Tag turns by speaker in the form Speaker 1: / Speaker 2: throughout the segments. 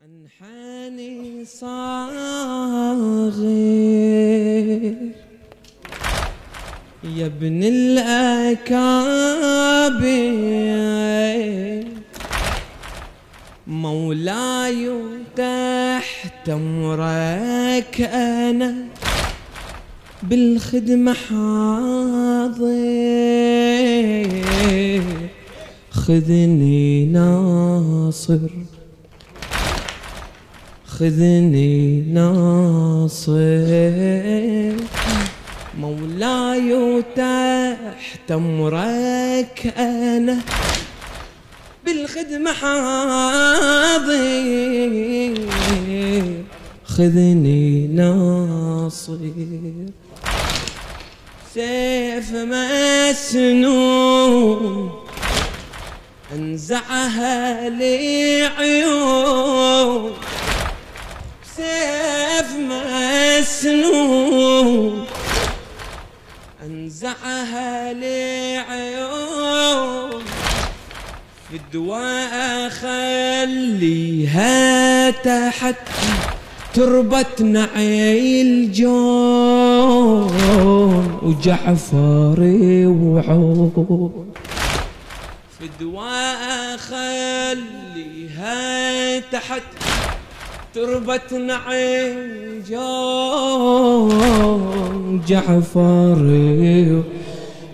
Speaker 1: أنحني صاغر. يا ابن الأكابر. مولاي تحت أمرك أنا بالخدمة حاضر. خذني ناصر. خذني ناصر. مولاي تحت أمرك أنا. بالخدمة حاضر. خذني ناصر. سيف مسنون. أنزعها لعيون سيف مسنون أنزعها لعيون. في الدواء خليها تحت تربة نعيل جون وجعفري وعون في الدواء خليها تحت تربة نعيم جون جعفري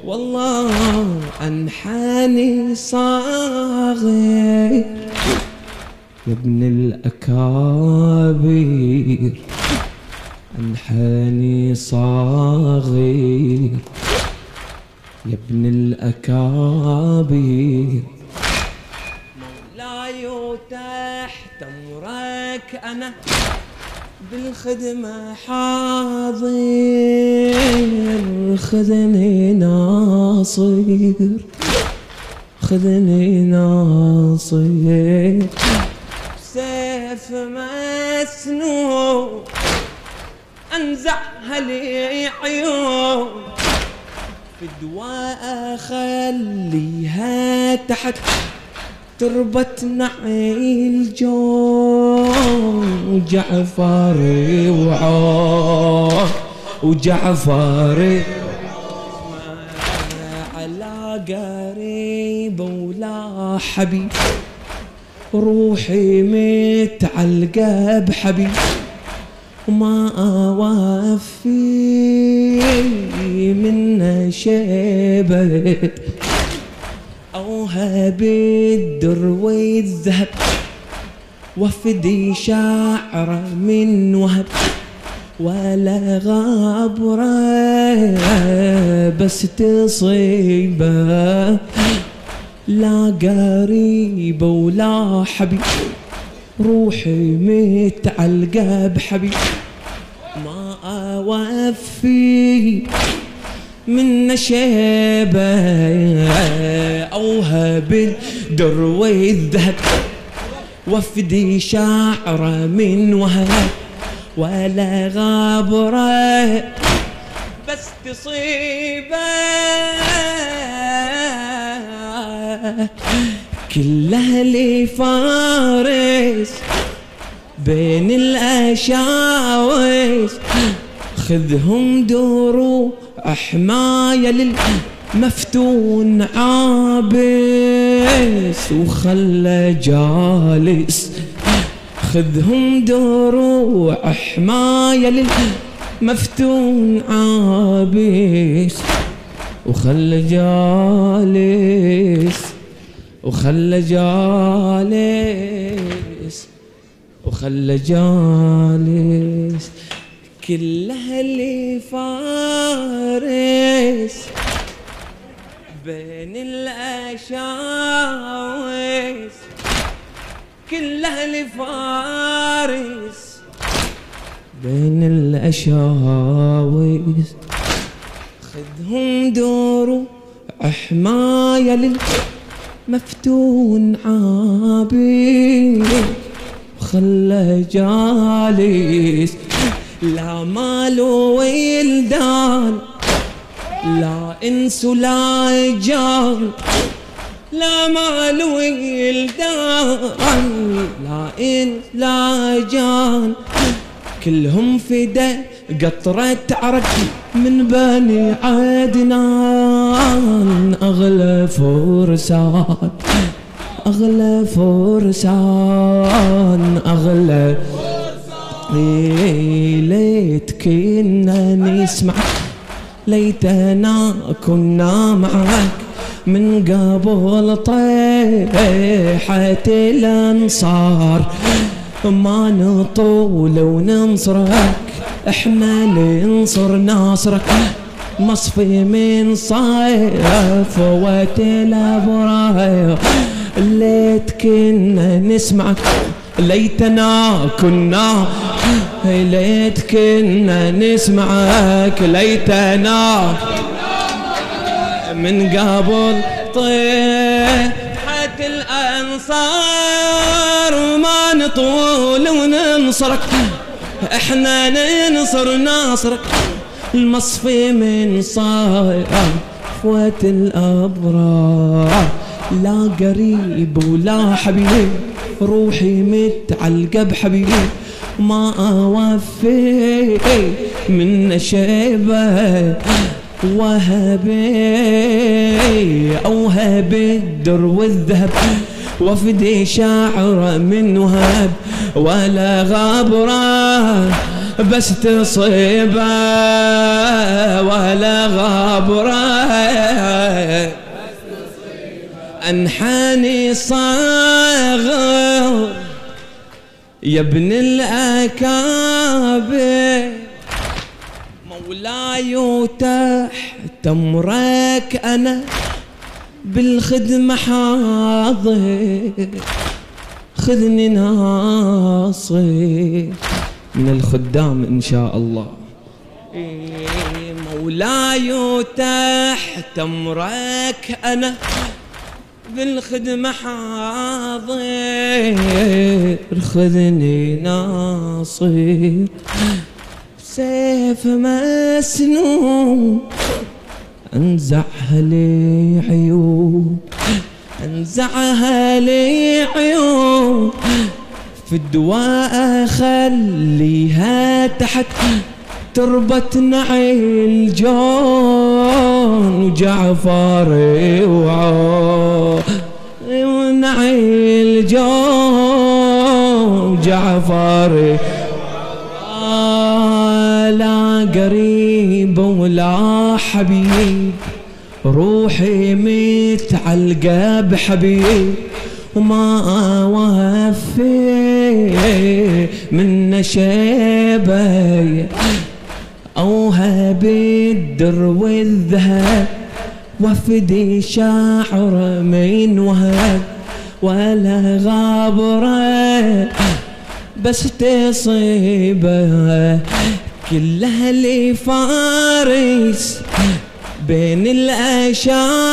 Speaker 1: والله أنحاني صاغر يا ابن الأكابر. أنحاني صاغر يا ابن الأكابر. تحت أمرك أنا بالخدمة حاضر خذني ناصر خذني ناصر. سيف مسنون انزعها لي عيون. الدواء خليها تحت. تربة نعيل جون جعفري وعون وجعفري على قريب ولا حبيب روحي متعلقة بحبيب وما أوفي من شيبة. أوهب الدر والذهب وفدي شعر من وهب ولا غبرة بس تصيبه لا قريبة ولا حبيب روحي متعلقة بحبيب ما أوفي من شيبة أوهب الدر والذهب. وفدي شعره من وهب ولا غابرة بس تصيبه كل أهلي فارس بين الأشاوس خذهم دورو حماية للمفتون عابس وخلى جالس. خذهم دروع حماية للمفتون عابس وخلى جالس. وخلى جالس. وخلى جالس. كل أهلي فارس بين الأشاوس كل أهلي فارس بين الأشاوس خذهم دور حماية للمفتون عابي خلى جالس لا مال ويلدان لا إنس ولا جان لا مال ويلدان لا إن لا جان. كلهم فدا قطرة عرق من بني عدنان أغلى فرسان أغلى فرسان أغلى ليت كنا نسمع ليتنا كنا معك. من قبل طيحة الأنصار ما نطول وننصرك. إحنا ننصر ناصرك. مصفي من صفوة الأبرار. ليت كنا نسمعك. ليتنا كنا ليت كنا نسمعك. ليتنا من قبل طيحة الأنصار ما نطول وننصرك. إحنا ننصر ناصرك. المصفي من صفوة الأبرار. لا قريب ولا حبيب. روحي متعلقة بحبيبي ما أوفي من شيبة. وهبي أوهب الدر والذهب. وفدي شاعر من وهب ولا غبرة بس تصيبة. ولا غبرة أنحاني صاغر يا ابن الأكابر. مولاي تحت أمرك أنا بالخدمة حاضر. خذني ناصر من الخدام إن شاء الله. مولاي تحت أمرك أنا بالخدمة حاضر خذني ناصر. سيف مسنون انزعها لي عيون انزعها لي عيون في الدواء خليها تحت تربة نعيل جون وجعفر وعون. ولا حبيب روحي متعلقة بحبيب وما وفي من شيبه أوهب الدر والذهب وفدي شاعر من وهب ولا غابرة بس تصيبه. كلها اللي فارس بين الأشاويس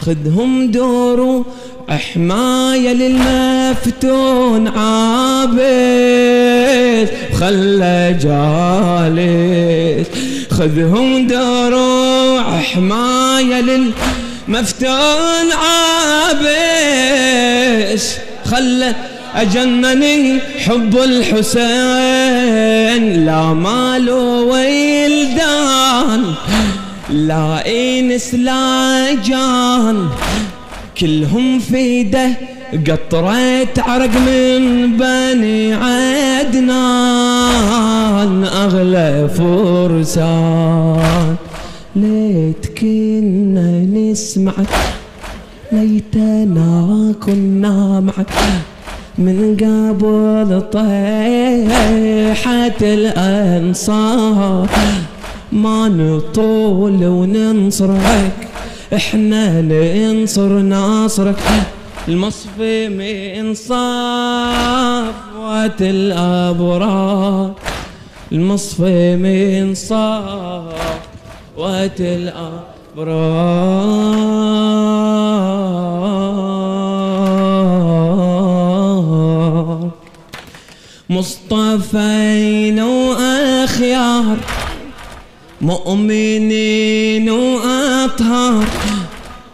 Speaker 1: خذهم دورو حماية للمفتون عابس. خلى جالس. خذهم دروع حماية للمفتون عابس. خلى أجنني حب الحسين. لا مال ويلدان. لا إنس لا جان. كلهم في ده قطرة عرق من بني عدنان. أغلى فرسان. ليت كنا نسمعك ليتنا كنا معك من قبل طيحة الأنصار. ما نطول وننصرك إحنا ننصر ناصرك. المصفي من صفوة الأبرار. المصفي من صفوة الأبرار. مصطفين وأخيار مؤمنين وأطهار.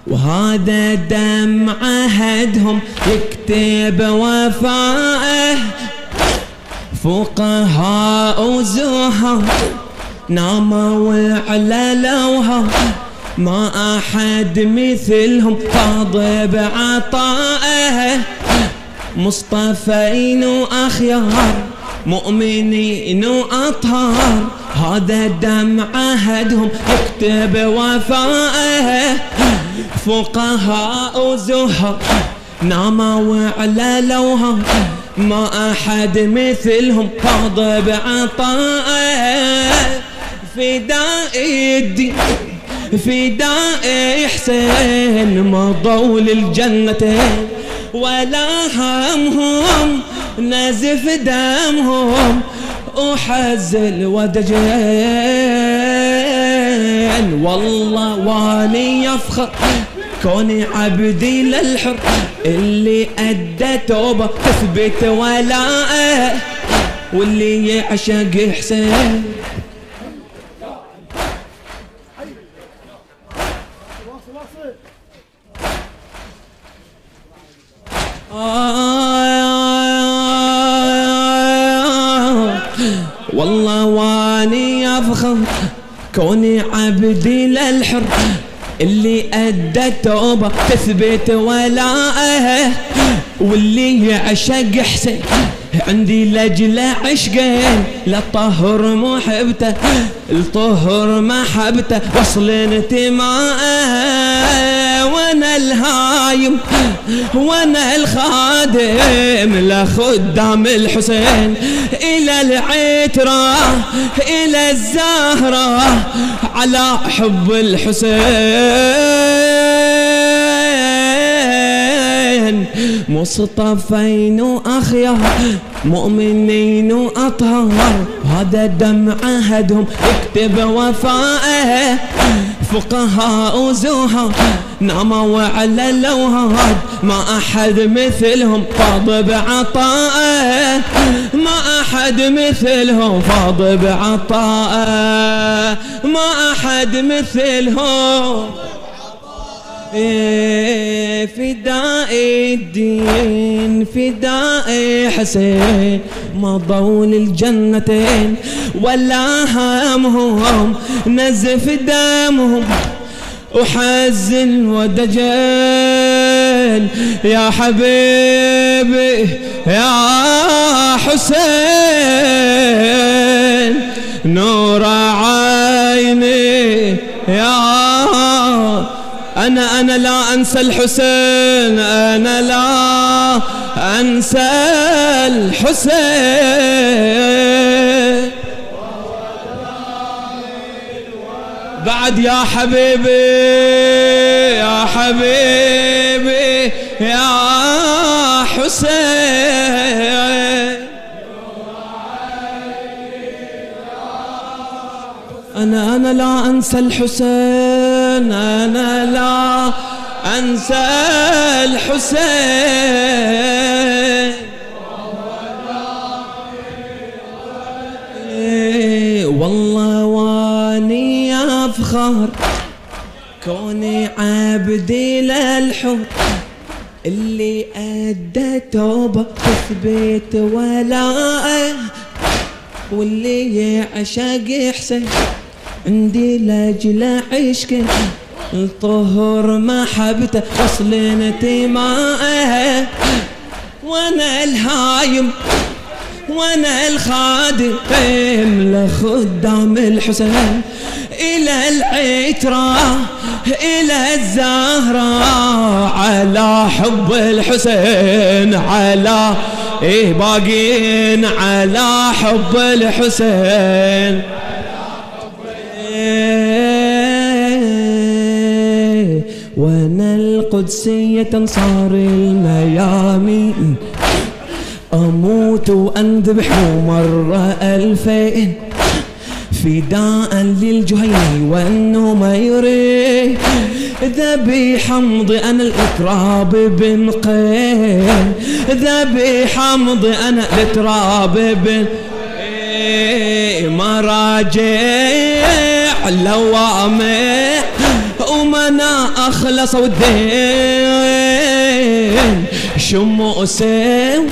Speaker 1: وهذا دم عهدهم يكتب وفائه فقهاء وزهر ناموا وعللوها ما أحد مثلهم فاض بعطائه مصطفين وأخيار مؤمنين وأطهار هذا دم عهدهم يكتب وفائه فقهاء وزهر ناموا وعللوها ما أحد مثلهم فاض بعطائه. فداء الدين فداء حسين مضوا للجنتين ولا همهم نزف دمهم وحزل ودجين والله واني يفخر كوني عبدي للحر. اللي أدى توبة تثبت ولاءه واللي يعشق حسين والله واني افخر كوني عبدي للحر اللي أدى توبة تثبت ولاءه واللي يعشق حسين. عندي لجل عشقين لطهر محبته الطهر محبته وصل انتماءه وأنا الهايم وأنا الخادم لخدام الحسين. إلى العترة إلى الزهرة على حب الحسين. مصطفين واخيار مؤمنين وأطهار. هذا دم عهدهم اكتب وفائه فقهاء وزهر ناموا على اللوهات ما أحد مثلهم فاض بعطائه ما أحد مثلهم فاض بعطائه ما أحد مثلهم فداء الدين فداء حسين مضوا للجنتين ولا همهم نزف دمهم. وحزن ودجل يا حبيبي يا حسين. أنا أنا لا أنسى الحسين أنا لا أنسى الحسين. بعد يا حبيبي يا حبيبي يا حسين. أنا أنا لا أنسى الحسين. أنا لا أنسى الحسين. والله واني أفخر كوني عبدي للحب اللي أدى توبة تثبت ولاءه واللي يعشق حسين. عندي لاجل الطهر محبته وصل انتمائه وأنا الهايم وأنا الخادم لخدام الحسين. إلى العترة إلى الزهرة على حب الحسين على إيه باقين على حب الحسين. وأنا القدسية انصار الميامين أموت واندبح مرة الفين فداء للجهيني والنميري ذبي حمض أنا الإتراب بن قين ذبي حمض أنا الإتراب بن مراجع لوامع وما أخلص والدين. شموسي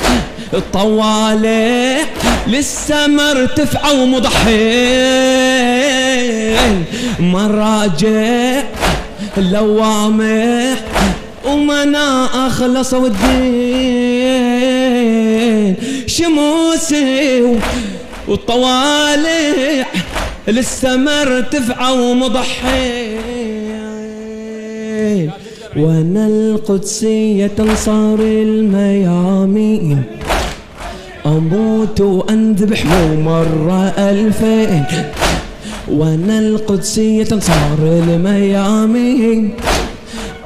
Speaker 1: طوالي لسه مرتفعة ومضحين. مراجع لوامح ومنا أخلص والدين. شموسي وطوالع لسه مرتفعة ومضحين. وأنا القدسية انصار الميامين. أموت وأنذبح مو مرة ألفين. وأنا القدسية انصار الميامين.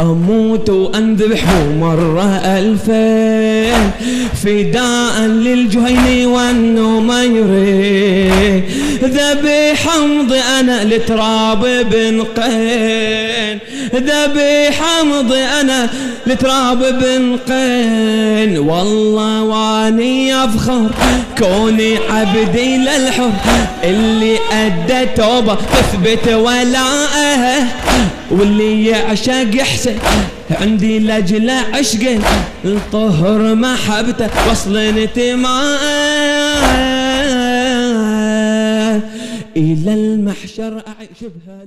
Speaker 1: أموت وأنذبح مرة الفين فداء للجهيني والنميري ذبيح امضي أنا لتراب بن قين. ذبيح امضي أنا لتراب بن قين. والله واني أفخر كوني عبدي للحر. اللي أدى توبة تثبت ولاءه واللي يعشق يحسن عندي لاجل عشق الطهر محبته وصل انتماء إلى المحشر اعيش بها